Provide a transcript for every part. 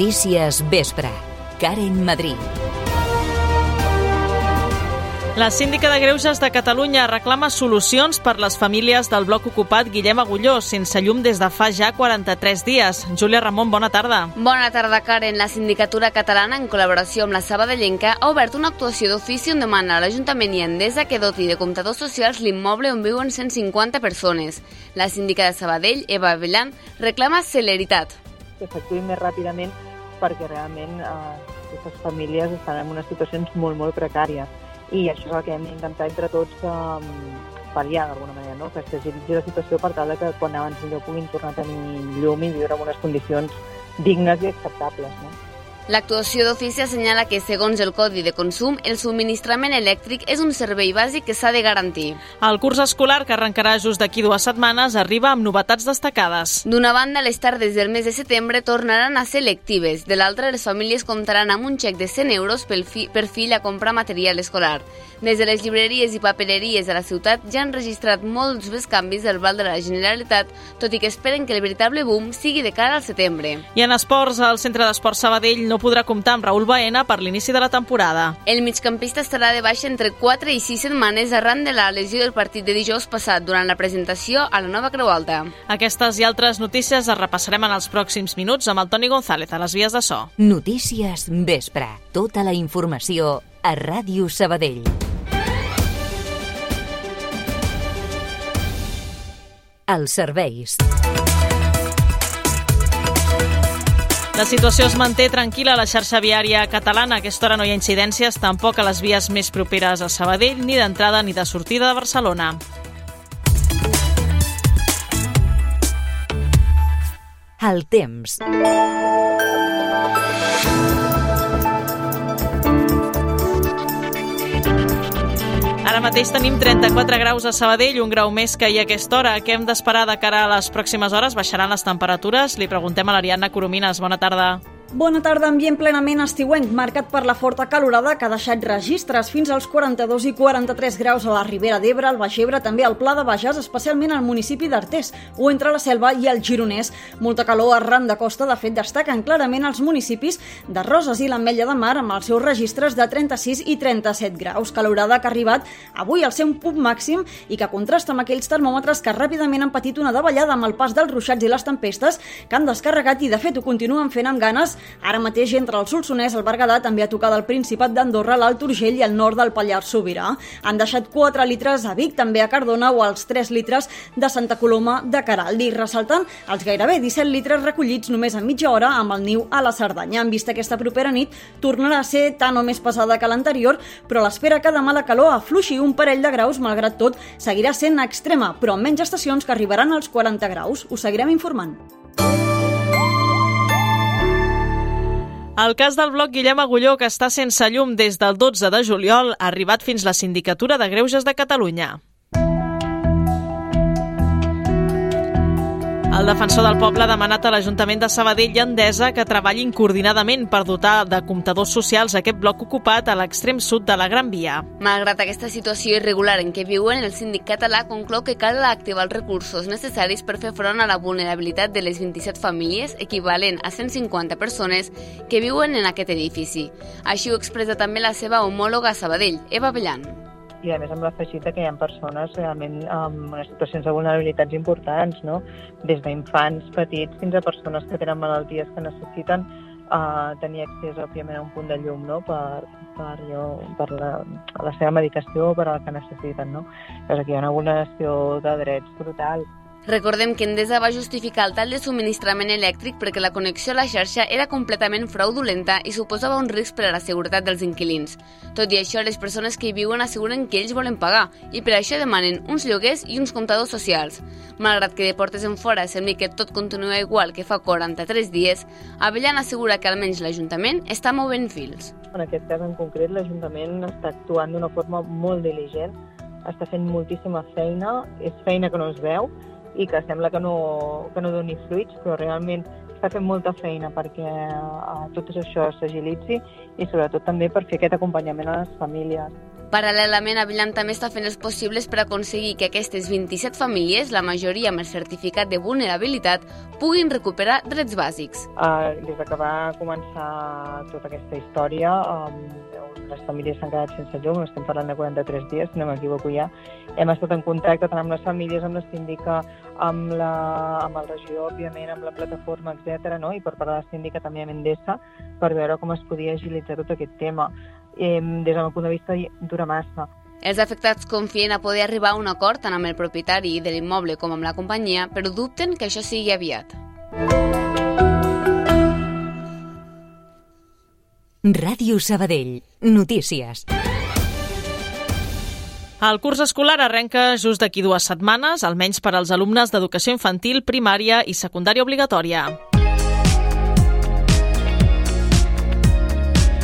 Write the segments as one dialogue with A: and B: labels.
A: Notícies Vespre. Karen Madrid.
B: La síndica de Greuges de Catalunya reclama solucions per les famílies del bloc ocupat Guillem Agulló, sense llum des de fa ja 43 dies. Júlia Ramon, bona tarda.
C: Bona tarda, Karen. La Sindicatura Catalana, en col·laboració amb la Sabadellenca, ha obert una actuació d'ofici on demana a l'Ajuntament i Endesa que doti de comptadors socials l'immoble on viuen 150 persones. La síndica de Sabadell, Eva Avellan, reclama celeritat.
D: Que s'actuï més ràpidament perquè realment eh, aquestes famílies estan en unes situacions molt, molt precàries i això és el que hem d'intentar entre tots um, pal·liar d'alguna manera, no? que s'agilitzi la situació per tal que quan abans millor puguin tornar a tenir llum i viure en unes condicions dignes i acceptables. No?
C: L'actuació d'ofici assenyala que, segons el Codi de Consum, el subministrament elèctric és un servei bàsic que s'ha de garantir.
B: El curs escolar, que arrencarà just d'aquí dues setmanes, arriba amb novetats destacades.
C: D'una banda, les tardes del mes de setembre tornaran a ser lectives. De l'altra, les famílies comptaran amb un xec de 100 euros pel fi, per fill a comprar material escolar. Des de les llibreries i papereries de la ciutat ja han registrat molts més canvis del val de la Generalitat, tot i que esperen que el veritable boom sigui de cara al setembre.
B: I en esports, el Centre d'Esports Sabadell no podrà comptar amb Raül Baena per l'inici de la temporada.
C: El migcampista estarà de baixa entre 4 i 6 setmanes arran de la lesió del partit de dijous passat durant la presentació a la nova Creu Alta.
B: Aquestes i altres notícies les repassarem en els pròxims minuts amb el Toni González a les vies de so.
A: Notícies Vespre. Tota la informació a Ràdio Sabadell. Els serveis.
B: La situació es manté tranquil·la a la xarxa viària catalana. A aquesta hora no hi ha incidències tampoc a les vies més properes a Sabadell, ni d'entrada ni de sortida de Barcelona.
A: El temps.
B: Ara mateix tenim 34 graus a Sabadell, un grau més que ahir a aquesta hora. Què hem d'esperar de cara a les pròximes hores? Baixaran les temperatures? Li preguntem a l'Ariadna Coromines. Bona tarda.
E: Bona tarda, ambient plenament estiuenc, marcat per la forta calorada que ha deixat registres fins als 42 i 43 graus a la Ribera d'Ebre, al Baix Ebre, també al Pla de Bages, especialment al municipi d'Artés, o entre la Selva i el Gironès. Molta calor arran de costa, de fet, destaquen clarament els municipis de Roses i l'Ametlla de Mar amb els seus registres de 36 i 37 graus. Calorada que ha arribat avui al seu punt màxim i que contrasta amb aquells termòmetres que ràpidament han patit una davallada amb el pas dels ruixats i les tempestes que han descarregat i, de fet, ho continuen fent amb ganes Ara mateix entre el Solsonès, el Berguedà, també ha tocat el Principat d'Andorra, l'Alt Urgell i el nord del Pallars Sobirà. Han deixat 4 litres a Vic, també a Cardona o els 3 litres de Santa Coloma de Caraldi, ressaltant els gairebé 17 litres recollits només a mitja hora amb el niu a la Cerdanya. En vista aquesta propera nit, tornarà a ser tan o més pesada que l'anterior, però l'espera que demà la calor afluixi un parell de graus, malgrat tot, seguirà sent extrema, però amb menys estacions que arribaran als 40 graus. Us seguirem informant.
B: El cas del bloc Guillem Agulló, que està sense llum des del 12 de juliol, ha arribat fins la Sindicatura de Greuges de Catalunya. El defensor del poble ha demanat a l'Ajuntament de Sabadell i Endesa que treballin coordinadament per dotar de comptadors socials aquest bloc ocupat a l'extrem sud de la Gran Via.
C: Malgrat aquesta situació irregular en què viuen, el síndic català conclou que cal activar els recursos necessaris per fer front a la vulnerabilitat de les 27 famílies, equivalent a 150 persones, que viuen en aquest edifici. Així ho expressa també la seva homòloga a Sabadell, Eva Bellan
D: i a més amb l'afegit que hi ha persones realment amb unes situacions de vulnerabilitats importants, no? des d'infants petits fins a persones que tenen malalties que necessiten uh, tenir accés, òbviament, a un punt de llum no? per, per, allò, per la, la seva medicació per al que necessiten. No? Llavors aquí hi ha una vulneració de drets brutal.
C: Recordem que Endesa va justificar el tall de subministrament elèctric perquè la connexió a la xarxa era completament fraudulenta i suposava un risc per a la seguretat dels inquilins. Tot i això, les persones que hi viuen asseguren que ells volen pagar i per això demanen uns lloguers i uns comptadors socials. Malgrat que de portes en fora sembli que tot continua igual que fa 43 dies, Avellan assegura que almenys l'Ajuntament està movent fils.
D: En aquest cas en concret, l'Ajuntament està actuant d'una forma molt diligent, està fent moltíssima feina, és feina que no es veu, i que sembla que no, que no doni fruits, però realment està fent molta feina perquè uh, tot això s'agilitzi i sobretot també per fer aquest acompanyament a les famílies.
C: Paral·lelament, Avilant també està fent els possibles per aconseguir que aquestes 27 famílies, la majoria amb el certificat de vulnerabilitat, puguin recuperar drets bàsics.
D: Uh, des de que va començar tota aquesta història, um, les famílies s'han quedat sense llum, estem parlant de 43 dies, si no m'equivoco ja. Hem estat en contacte tant amb les famílies, amb la síndica, amb, la, amb el regió, òbviament, amb la plataforma, etc. No? i per part de la síndica també amb Endesa, per veure com es podia agilitzar tot aquest tema. Eh, des del meu punt de vista dura massa.
C: Els afectats confien a poder arribar a un acord tant amb el propietari de l'immoble com amb la companyia, però dubten que això sigui aviat.
A: Ràdio Sabadell. Notícies.
B: El curs escolar arrenca just d'aquí dues setmanes, almenys per als alumnes d'educació infantil, primària i secundària obligatòria.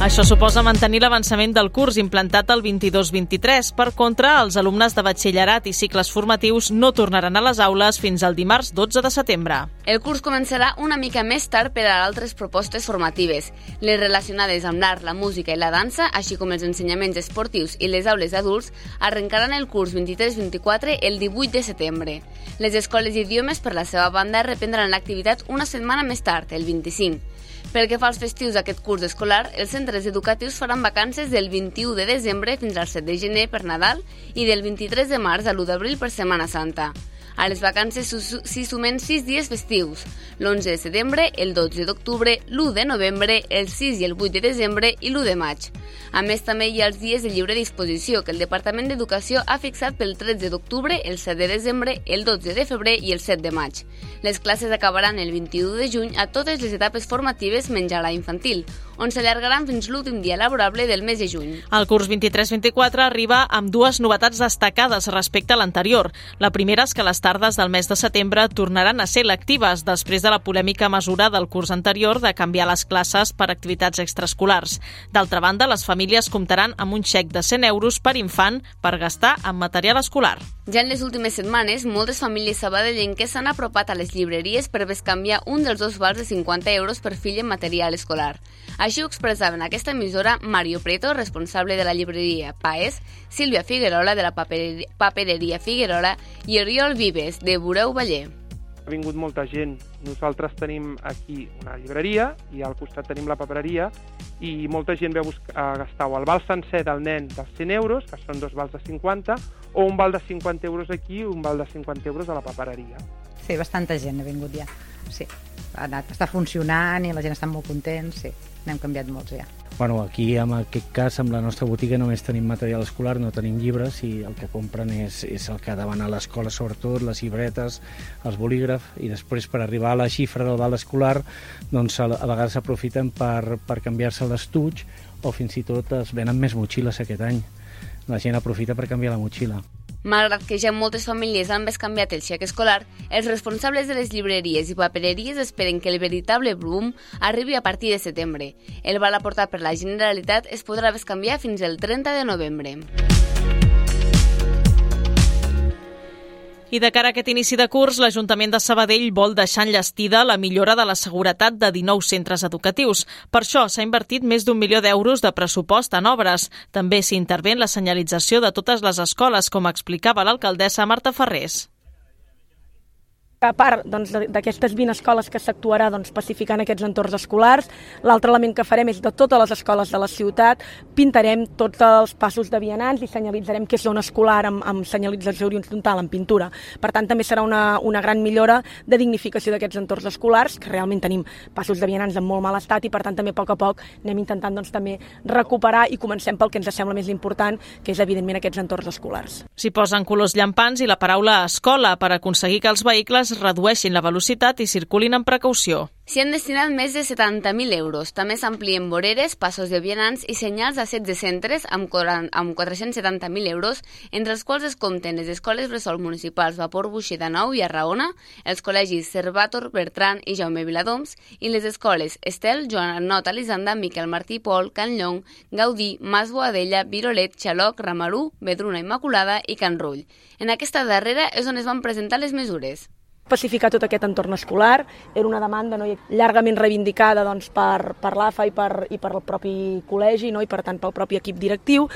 B: Això suposa mantenir l'avançament del curs implantat el 22-23. Per contra, els alumnes de batxillerat i cicles formatius no tornaran a les aules fins al dimarts 12 de setembre.
C: El curs començarà una mica més tard per a altres propostes formatives. Les relacionades amb l'art, la música i la dansa, així com els ensenyaments esportius i les aules d'adults, arrencaran el curs 23-24 el 18 de setembre. Les escoles d'idiomes, per la seva banda, reprendran l'activitat una setmana més tard, el 25. Pel que fa als festius d'aquest curs escolar, els centres educatius faran vacances del 21 de desembre fins al 7 de gener per Nadal i del 23 de març a l'1 d'abril per Setmana Santa. A les vacances s'hi sumen 6 dies festius, l'11 de setembre, el 12 d'octubre, l'1 de novembre, el 6 i el 8 de desembre i l'1 de maig. A més, també hi ha els dies de lliure disposició que el Departament d'Educació ha fixat pel 13 d'octubre, el 7 de desembre, el 12 de febrer i el 7 de maig. Les classes acabaran el 21 de juny a totes les etapes formatives menys a la infantil, on s'allargaran fins l'últim dia laborable del mes de juny.
B: El curs 23-24 arriba amb dues novetats destacades respecte a l'anterior. La primera és que les tardes del mes de setembre tornaran a ser lectives després de la polèmica mesura del curs anterior de canviar les classes per activitats extraescolars. D'altra banda, les famílies comptaran amb un xec de 100 euros per infant per gastar en material escolar.
C: Ja en les últimes setmanes, moltes famílies sabadellenques s'han apropat a les llibreries per bescanviar un dels dos vals de 50 euros per fill en material escolar. Així ho expressaven aquesta emissora Mario Preto, responsable de la llibreria Paes, Sílvia Figuerola, de la papereria Figuerola, i Oriol Vives, de Bureu Valler
F: ha vingut molta gent. Nosaltres tenim aquí una llibreria i al costat tenim la papereria i molta gent ve a, buscar, a gastar o el val sencer del nen dels 100 euros, que són dos vals de 50, o un val de 50 euros aquí i un val de 50 euros a la papereria.
G: Sí, bastanta gent ha vingut ja. Sí, ha anat, està funcionant i la gent està molt content, sí, n'hem canviat molts ja.
H: Bueno, aquí en aquest cas, amb la nostra botiga només tenim material escolar, no tenim llibres i el que compren és, és el que ha a l'escola, sobretot, les llibretes, els bolígrafs, i després per arribar a la xifra del val escolar, doncs a, a vegades s'aprofiten per, per canviar-se l'estuig o fins i tot es venen més motxilles aquest any. La gent aprofita per canviar la motxilla.
C: Malgrat que ja moltes famílies han bescanviat el xec escolar, els responsables de les llibreries i papereries esperen que el veritable boom arribi a partir de setembre. El val aportat per la Generalitat es podrà bescanviar fins el 30 de novembre.
B: I de cara a aquest inici de curs, l'Ajuntament de Sabadell vol deixar enllestida la millora de la seguretat de 19 centres educatius. Per això s'ha invertit més d'un milió d'euros de pressupost en obres. També s'hi intervé en la senyalització de totes les escoles, com explicava l'alcaldessa Marta Ferrés
I: a part doncs, d'aquestes 20 escoles que s'actuarà doncs, pacificant aquests entorns escolars, l'altre element que farem és de totes les escoles de la ciutat, pintarem tots els passos de vianants i senyalitzarem que és zona escolar amb, amb senyalització horitzontal en pintura. Per tant, també serà una, una gran millora de dignificació d'aquests entorns escolars, que realment tenim passos de vianants en molt mal estat i per tant també a poc a poc anem intentant doncs, també recuperar i comencem pel que ens sembla més important, que és evidentment aquests entorns escolars.
B: S'hi posen colors llampants i la paraula escola per aconseguir que els vehicles redueixin la velocitat i circulin amb precaució.
C: S'hi han destinat més de 70.000 euros. També s'amplien voreres, passos de vianants i senyals a 16 centres amb, amb 470.000 euros, entre els quals es compten les escoles bressol municipals Vapor Buixer de Nou i Arraona, els col·legis Servator, Bertran i Jaume Viladoms i les escoles Estel, Joan Arnot, Elisanda, Miquel Martí Pol, Can Llong, Gaudí, Mas Boadella, Virolet, Xaloc, Ramarú, Vedruna Immaculada i Can Rull. En aquesta darrera és on es van presentar les mesures
I: pacificar tot aquest entorn escolar. Era una demanda no, llargament reivindicada doncs, per, per l'AFA i per, i per el propi col·legi no, i per tant pel propi equip directiu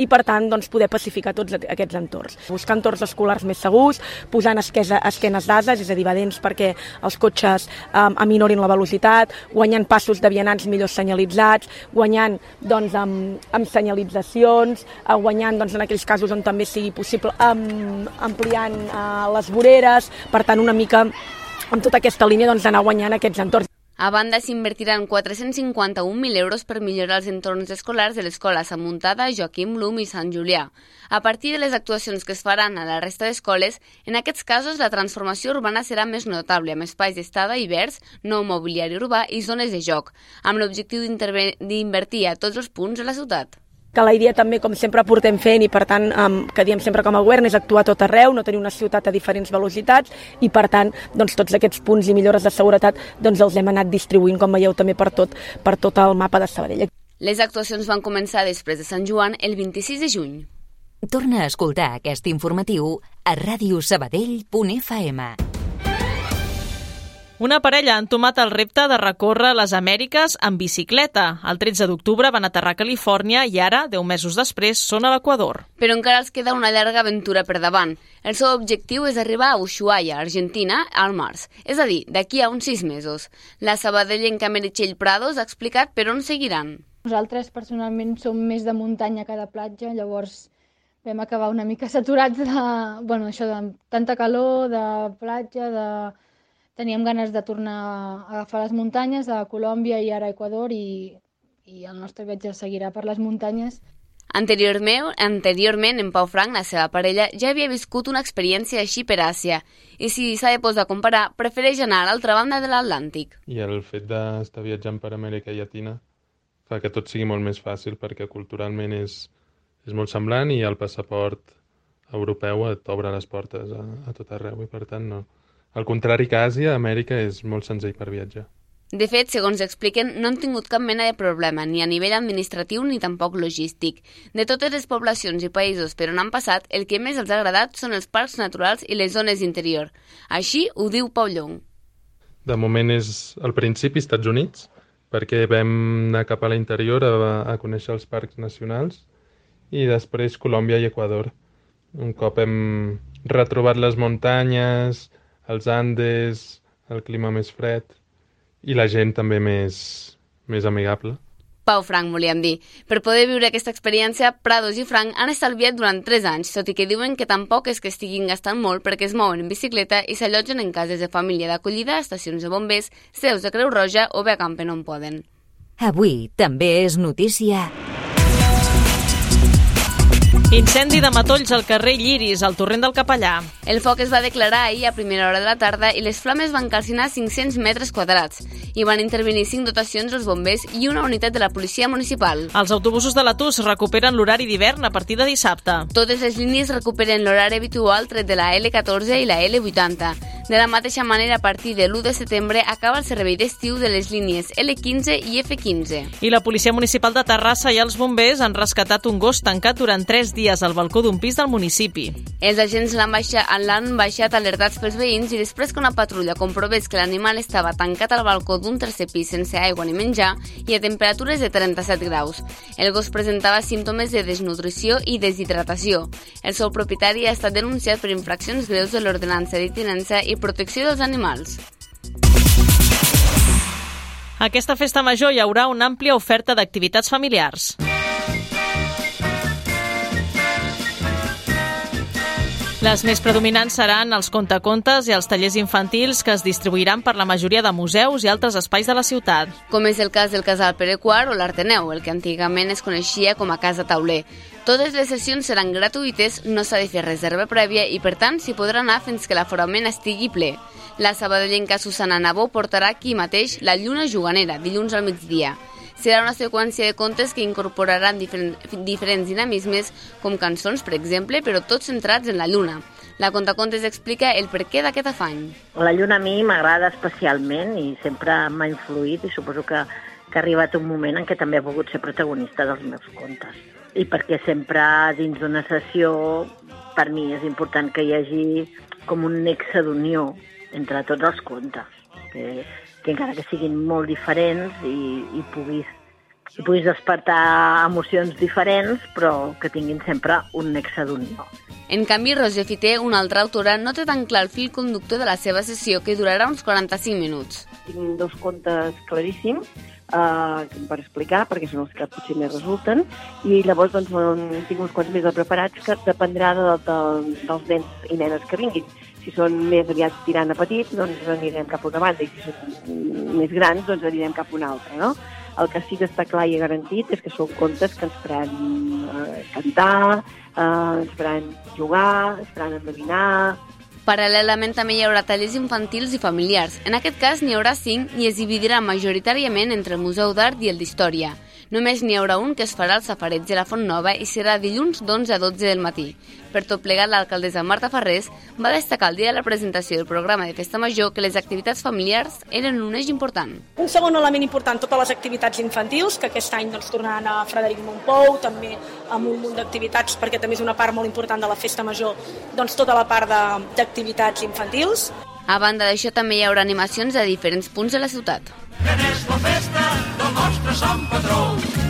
I: i per tant doncs, poder pacificar tots aquests entorns. Buscar entorns escolars més segurs, posant esquesa, esquenes d'ades, és a dir, badents perquè els cotxes um, aminorin la velocitat, guanyant passos de vianants millor senyalitzats, guanyant doncs, amb, amb senyalitzacions, uh, guanyant doncs, en aquells casos on també sigui possible um, ampliant uh, les voreres, per tant una mica amb tota aquesta línia doncs, guanyant aquests entorns.
C: A banda, s'invertiran 451.000 euros per millorar els entorns escolars de l'escola Sant Muntada, Joaquim Blum i Sant Julià. A partir de les actuacions que es faran a la resta d'escoles, en aquests casos la transformació urbana serà més notable, amb espais d'estada i verds, nou mobiliari urbà i zones de joc, amb l'objectiu d'invertir a tots els punts de la ciutat
I: que la idea també, com sempre portem fent i per tant, um, que diem sempre com a govern, és actuar tot arreu, no tenir una ciutat a diferents velocitats i per tant, doncs, tots aquests punts i millores de seguretat doncs, els hem anat distribuint, com veieu, també per tot, per tot el mapa de Sabadell.
C: Les actuacions van començar després de Sant Joan el 26 de juny.
A: Torna a escoltar aquest informatiu a radiosabadell.fm.
B: Una parella ha entomat el repte de recórrer les Amèriques en bicicleta. El 13 d'octubre van aterrar a Califòrnia i ara, 10 mesos després, són a l'Equador.
C: Però encara els queda una llarga aventura per davant. El seu objectiu és arribar a Ushuaia, Argentina, al març, és a dir, d'aquí a uns 6 mesos. La sabadellenca Meritxell Prados ha explicat per on seguiran.
J: Nosaltres personalment som més de muntanya que de platja, llavors vam acabar una mica saturats de, bueno, això de tanta calor, de platja, de teníem ganes de tornar a agafar les muntanyes a Colòmbia i ara a Equador i, i el nostre viatge seguirà per les muntanyes.
C: Anteriorment, anteriorment, en Pau Frank, la seva parella, ja havia viscut una experiència així per Àsia i si s'ha de posar a comparar, prefereix anar a l'altra banda de l'Atlàntic.
K: I el fet d'estar viatjant per Amèrica Llatina fa que tot sigui molt més fàcil perquè culturalment és, és molt semblant i el passaport europeu et obre les portes a, a tot arreu i per tant no, al contrari que Àsia, Amèrica és molt senzill per viatjar.
C: De fet, segons expliquen, no han tingut cap mena de problema, ni a nivell administratiu ni tampoc logístic. De totes les poblacions i països per on han passat, el que més els ha agradat són els parcs naturals i les zones d'interior. Així ho diu Pau Llong.
K: De moment és al principi Estats Units, perquè vam anar cap a l'interior a, a conèixer els parcs nacionals, i després Colòmbia i Equador. Un cop hem retrobat les muntanyes, els Andes, el clima més fred i la gent també més, més amigable.
C: Pau Frank, volíem dir. Per poder viure aquesta experiència, Prados i Frank han estalviat durant 3 anys, tot i que diuen que tampoc és que estiguin gastant molt perquè es mouen en bicicleta i s'allotgen en cases de família d'acollida, estacions de bombers, seus de Creu Roja o bé acampen on poden.
A: Avui també és notícia
B: Incendi de matolls al carrer Lliris, al torrent del Capellà.
C: El foc es va declarar ahir a primera hora de la tarda i les flames van calcinar 500 metres quadrats. i van intervenir 5 dotacions dels bombers i una unitat de la policia municipal.
B: Els autobusos de l'Atus recuperen l'horari d'hivern a partir de dissabte.
C: Totes les línies recuperen l'horari habitual tret de la L14 i la L80. De la mateixa manera, a partir de l'1 de setembre acaba el servei d'estiu de les línies L15 i F15.
B: I la Policia Municipal de Terrassa i els bombers han rescatat un gos tancat durant 3 dies al balcó d'un pis del municipi.
C: Els agents l'han baixat, baixat alertats pels veïns i després que una patrulla comprovés que l'animal estava tancat al balcó d'un tercer pis sense aigua ni menjar i a temperatures de 37 graus. El gos presentava símptomes de desnutrició i deshidratació. El seu propietari ha estat denunciat per infraccions greus de l'ordenança de tinença i protecció dels animals.
B: Aquesta festa major hi haurà una àmplia oferta d'activitats familiars. Les més predominants seran els contacontes i els tallers infantils que es distribuiran per la majoria de museus i altres espais de la ciutat.
C: Com és el cas del Casal Pere Quart o l'Arteneu, el que antigament es coneixia com a Casa Tauler. Totes les sessions seran gratuïtes, no s'ha de fer reserva prèvia i, per tant, s'hi podrà anar fins que l'aforament estigui ple. La sabadellenca Susana Nabó portarà aquí mateix la Lluna Juganera, dilluns al migdia serà una seqüència de contes que incorporaran diferent, diferents dinamismes, com cançons, per exemple, però tots centrats en la lluna. La Contacontes explica el perquè d'aquest afany.
L: La lluna a mi m'agrada especialment i sempre m'ha influït i suposo que, que ha arribat un moment en què també he volgut ser protagonista dels meus contes. I perquè sempre dins d'una sessió per mi és important que hi hagi com un nexe d'unió entre tots els contes, que que encara que siguin molt diferents i, i puguis i puguis despertar emocions diferents, però que tinguin sempre un nexe d'unió.
C: En canvi, Roger Fité, una altra autora, no té tan clar el fil conductor de la seva sessió, que durarà uns 45 minuts.
M: Tinc dos contes claríssims eh, per explicar, perquè són els que potser més resulten, i llavors doncs, tinc uns quants més de preparats que dependrà de, de, dels nens i nenes que vinguin. Si són més aviat tirant a petits, doncs anirem cap a una banda, i si són més grans, doncs anirem cap a una altra, no? El que sí que està clar i garantit és que són contes que ens faran eh, cantar, eh, ens faran jugar, ens faran endevinar,
C: Paral·lelament també hi haurà tallers infantils i familiars. En aquest cas n'hi haurà cinc i es dividirà majoritàriament entre el Museu d'Art i el d'Història. Només n'hi haurà un que es farà al safareig de la Font Nova i serà dilluns d'11 a 12 del matí. Per tot plegat, l'alcaldessa Marta Ferrés va destacar el dia de la presentació del programa de Festa Major que les activitats familiars eren un eix important.
I: Un segon element important, totes les activitats infantils, que aquest any doncs, tornaran a Frederic Montpou, també amb un munt d'activitats, perquè també és una part molt important de la Festa Major, doncs tota la part d'activitats infantils.
C: A banda d'això, també hi haurà animacions a diferents punts de la ciutat. Que és la festa del nostre Sant Patró.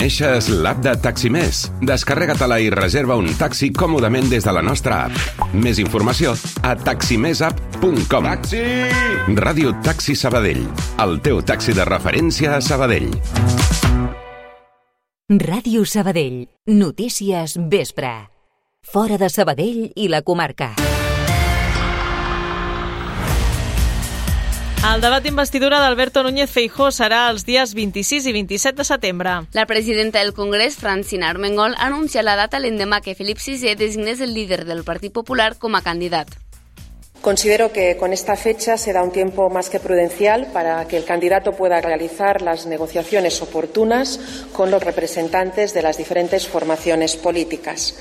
N: Coneixes l'app de Taximés? Descarrega-te-la i reserva un taxi còmodament des de la nostra app. Més informació a taximesapp.com. Taxi! Ràdio Taxi Sabadell. El teu taxi de referència a Sabadell.
A: Ràdio Sabadell. Notícies vespre. Fora de Sabadell i la comarca.
B: El debat d'investidura d'Alberto Núñez Feijó serà els dies 26 i 27 de setembre.
C: La presidenta del Congrés, Francina Armengol, ha anunciat la data l'endemà que Felip VI designés el líder del Partit Popular com a candidat.
O: Considero que con esta fecha se da un tiempo más que prudencial para que el candidato pueda realizar las negociaciones oportunas con los representantes de las diferentes formaciones políticas.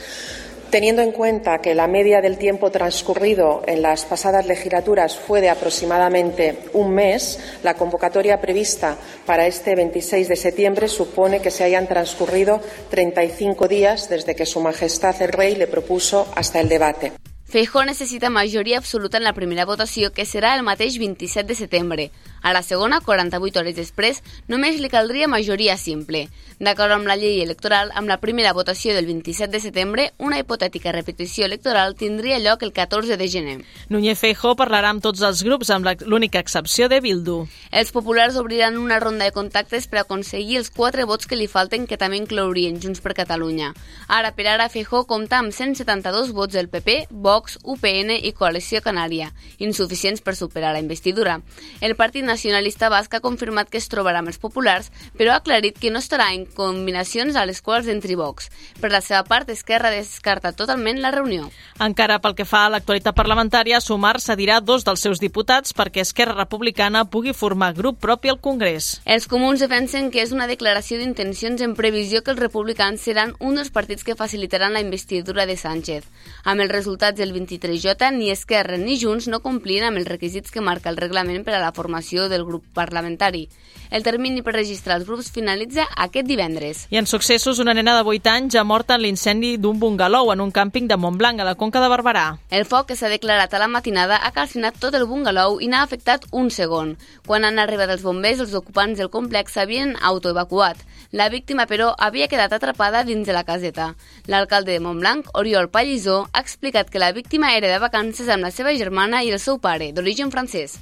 O: Teniendo en cuenta que la media del tiempo transcurrido en las pasadas legislaturas fue de aproximadamente un mes, la convocatoria prevista para este 26 de septiembre supone que se hayan transcurrido 35 días desde que Su Majestad el Rey le propuso hasta el debate.
C: Feijó necessita majoria absoluta en la primera votació, que serà el mateix 27 de setembre. A la segona, 48 hores després, només li caldria majoria simple. D'acord amb la llei electoral, amb la primera votació del 27 de setembre, una hipotètica repetició electoral tindria lloc el 14 de gener.
B: Núñez Feijó parlarà amb tots els grups, amb l'única excepció de Bildu.
C: Els populars obriran una ronda de contactes per aconseguir els quatre vots que li falten que també inclourien Junts per Catalunya. Ara per ara Feijó compta amb 172 vots del PP, Vox, UPN i Coalició Canària, insuficients per superar la investidura. El Partit Nacionalista Basc ha confirmat que es trobarà amb els populars, però ha aclarit que no estarà en combinacions a les quals entri Vox. Per la seva part, Esquerra descarta totalment la reunió.
B: Encara pel que fa a l'actualitat parlamentària, Sumar cedirà dos dels seus diputats perquè Esquerra Republicana pugui formar grup propi al Congrés.
C: Els comuns defensen que és una declaració d'intencions en previsió que els republicans seran un dels partits que facilitaran la investidura de Sánchez. Amb els resultats del 23J, ni Esquerra ni Junts no complien amb els requisits que marca el reglament per a la formació del grup parlamentari. El termini per registrar els grups finalitza aquest divendres.
B: I en successos, una nena de 8 anys ha mort en l'incendi d'un bungalou en un càmping de Montblanc, a la Conca de Barberà.
C: El foc que s'ha declarat a la matinada ha calcinat tot el bungalou i n'ha afectat un segon. Quan han arribat els bombers, els ocupants del complex s'havien autoevacuat. La víctima, però, havia quedat atrapada dins de la caseta. L'alcalde de Montblanc, Oriol Pallisó, ha explicat que la víctima era de vacances amb la seva germana i el seu pare, d'origen francès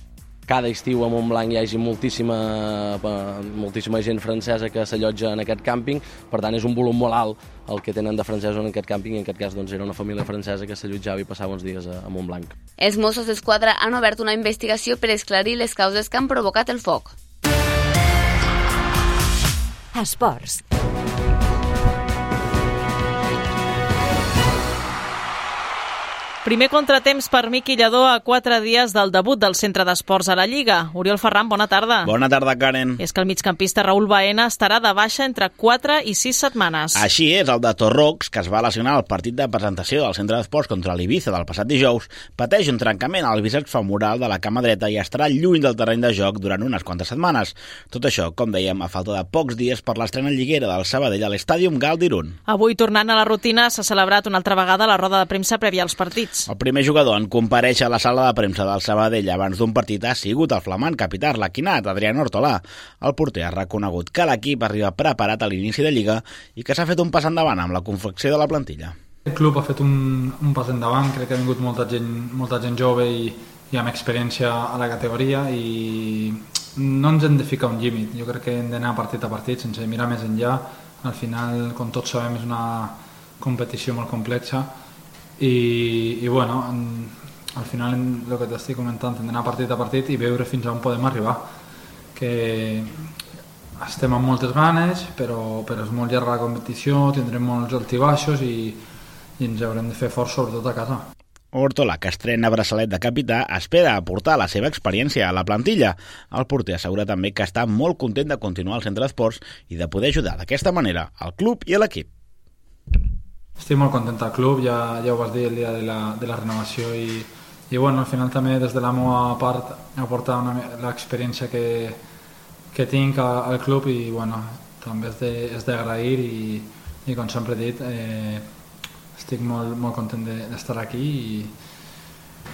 P: cada estiu a Montblanc hi hagi moltíssima, moltíssima gent francesa que s'allotja en aquest càmping, per tant és un volum molt alt el que tenen de francesos en aquest càmping i en aquest cas doncs, era una família francesa que s'allotjava i passava uns dies a, a Montblanc.
C: Els Mossos d'Esquadra han obert una investigació per esclarir les causes que han provocat el foc.
A: Esports.
B: Primer contratemps per Miqui Lledó a quatre dies del debut del Centre d'Esports a la Lliga. Oriol Ferran, bona tarda.
Q: Bona tarda, Karen.
B: És que el migcampista Raül Baena estarà de baixa entre 4 i 6 setmanes.
Q: Així és, el de Torrox, que es va lesionar al partit de presentació del Centre d'Esports contra l'Ibiza del passat dijous, pateix un trencament al bíceps femoral de la cama dreta i estarà lluny del terreny de joc durant unes quantes setmanes. Tot això, com dèiem, a falta de pocs dies per l'estrena lliguera del Sabadell a l'Estàdium Gal d'Irun.
B: Avui, tornant a la rutina, s'ha celebrat una altra vegada la roda de premsa prèvia als partits.
Q: El primer jugador en comparèixer a la sala de premsa del Sabadell abans d'un partit ha sigut el flamant capità arlequinat, Adrián Hortolà. El porter ha reconegut que l'equip arriba preparat a l'inici de Lliga i que s'ha fet un pas endavant amb la confecció de la plantilla.
R: El club ha fet un, un pas endavant, crec que ha vingut molta gent, molta gent jove i, i amb experiència a la categoria i no ens hem de ficar un límit, jo crec que hem d'anar partit a partit sense mirar més enllà, al final, com tots sabem, és una competició molt complexa i, i bueno, en, al final el que t'estic comentant, hem d'anar partit a partit i veure fins a on podem arribar que estem amb moltes ganes però, però és molt llarga la competició tindrem molts altibaixos i, i ens haurem de fer fort sobretot a casa
Q: Hortola, que estrena braçalet de capità, espera aportar la seva experiència a la plantilla. El porter assegura també que està molt content de continuar al centre d'esports i de poder ajudar d'aquesta manera al club i a l'equip.
R: Estic molt content al club, ja, ja ho vas dir el dia de la, de la renovació i, i bueno, al final també des de la meva part aportar l'experiència que, que tinc al club i bueno, també és d'agrair i, i com sempre he dit eh, estic molt, molt content d'estar aquí i,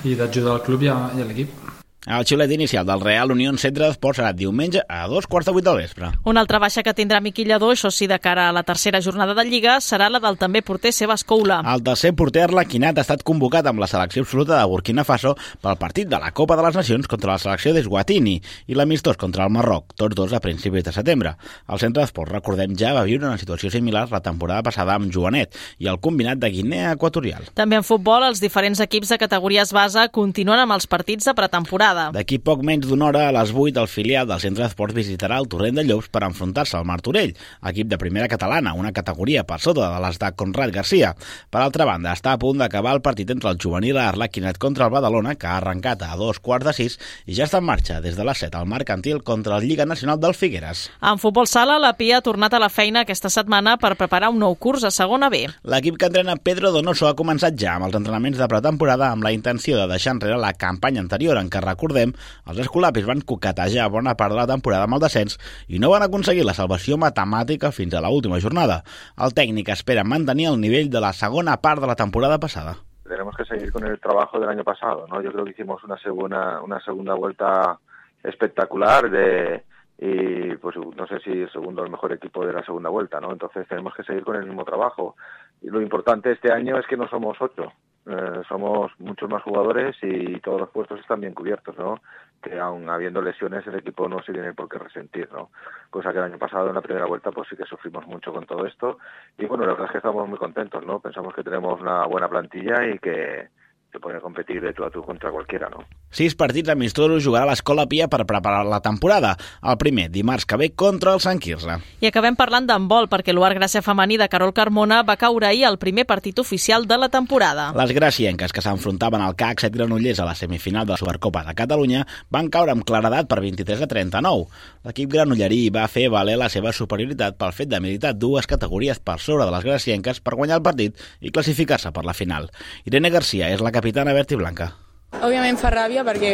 R: i d'ajudar al club i a, i a l'equip.
Q: El xiulet inicial del Real Unió Centre d'Esports serà diumenge a dos quarts de vuit del vespre.
B: Una altra baixa que tindrà Miqui Lledó, això sí, de cara a la tercera jornada de Lliga, serà la del també porter Sebas Coula.
Q: El tercer porter Arlequinat ha estat convocat amb la selecció absoluta de Burkina Faso pel partit de la Copa de les Nacions contra la selecció d'Esguatini i l'amistós contra el Marroc, tots dos a principis de setembre. El Centre d'Esports, recordem, ja va viure una situació similar la temporada passada amb Joanet i el combinat de Guinea Equatorial.
B: També en futbol, els diferents equips de categories base continuen amb els partits de pretemporada temporada.
Q: D'aquí poc menys d'una hora, a les 8, el filial del Centre d'Esports visitarà el Torrent de Llops per enfrontar-se al Martorell, equip de primera catalana, una categoria per sota de les de Conrad Garcia. Per altra banda, està a punt d'acabar el partit entre el juvenil Arlequinet contra el Badalona, que ha arrencat a dos quarts de sis i ja està en marxa des de les 7 al Mercantil contra el Lliga Nacional del Figueres.
B: En futbol sala, la Pia ha tornat a la feina aquesta setmana per preparar un nou curs a segona B.
Q: L'equip que entrena Pedro Donoso ha començat ja amb els entrenaments de pretemporada amb la intenció de deixar enrere la campanya anterior en què, recordem, els escolapis van coquetejar bona part de la temporada amb el descens i no van aconseguir la salvació matemàtica fins a la última jornada. El tècnic espera mantenir el nivell de la segona part de la temporada passada.
S: Tenemos que seguir con el trabajo del año pasado, ¿no? Yo creo que hicimos una segunda, una segunda vuelta espectacular de, y pues no sé si segundo el mejor equipo de la segunda vuelta, ¿no? Entonces tenemos que seguir con el mismo trabajo. Y lo importante este año es que no somos ocho, eh, somos muchos más jugadores y todos los puestos están bien cubiertos, ¿no? Que aún habiendo lesiones el equipo no se tiene por qué resentir, ¿no? Cosa que el año pasado en la primera vuelta pues sí que sufrimos mucho con todo esto y bueno, la verdad es que estamos muy contentos, ¿no? Pensamos que tenemos una buena plantilla y que que poder competir de tu a tu contra qualquiera, no?
Q: Sis partits amistosos jugarà l'Escola Pia per preparar la temporada. El primer, dimarts que ve, contra el Sant Quirze.
B: I acabem parlant d'handbol, perquè l'Uar Gràcia femení de Carol Carmona va caure ahir al primer partit oficial de la temporada.
Q: Les gracienques que s'enfrontaven al CAC 7 Granollers a la semifinal de la Supercopa de Catalunya van caure amb claredat per 23 a 39. L'equip granollerí va fer valer la seva superioritat pel fet de militar dues categories per sobre de les gracienques per guanyar el partit i classificar-se per la final. Irene Garcia és la capitana verd i blanca.
T: Òbviament fa ràbia perquè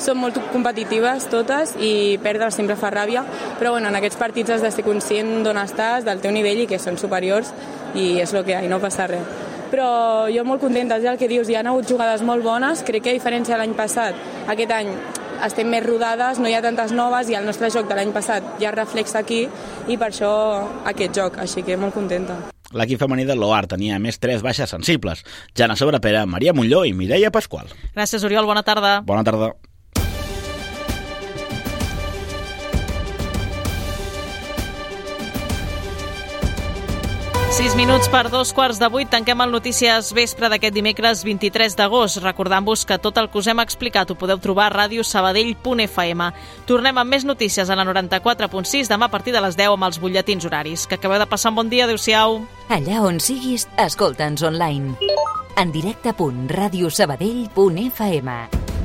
T: són molt competitives totes i perdre sempre fa ràbia, però bueno, en aquests partits has de ser conscient d'on estàs, del teu nivell i que són superiors i és el que hi ha no passa res. Però jo molt contenta, és el que dius, hi ha hagut jugades molt bones, crec que a diferència de l'any passat, aquest any estem més rodades, no hi ha tantes noves i el nostre joc de l'any passat ja reflexa aquí i per això aquest joc, així que molt contenta.
Q: L'equip femení de l'OAR tenia més tres baixes sensibles. Jana Sobrepera, Maria Montlló i Mireia Pasqual.
B: Gràcies, Oriol. Bona tarda.
Q: Bona tarda.
B: Sis minuts per dos quarts de vuit. Tanquem el Notícies Vespre d'aquest dimecres 23 d'agost. Recordant-vos que tot el que us hem explicat ho podeu trobar a radiosabadell.fm. Tornem amb més notícies a la 94.6 demà a partir de les 10 amb els butlletins horaris. Que acabeu de passar un bon dia. Adéu-siau.
A: Allà on siguis, escolta'ns online. en directe.radiosabadell.fm.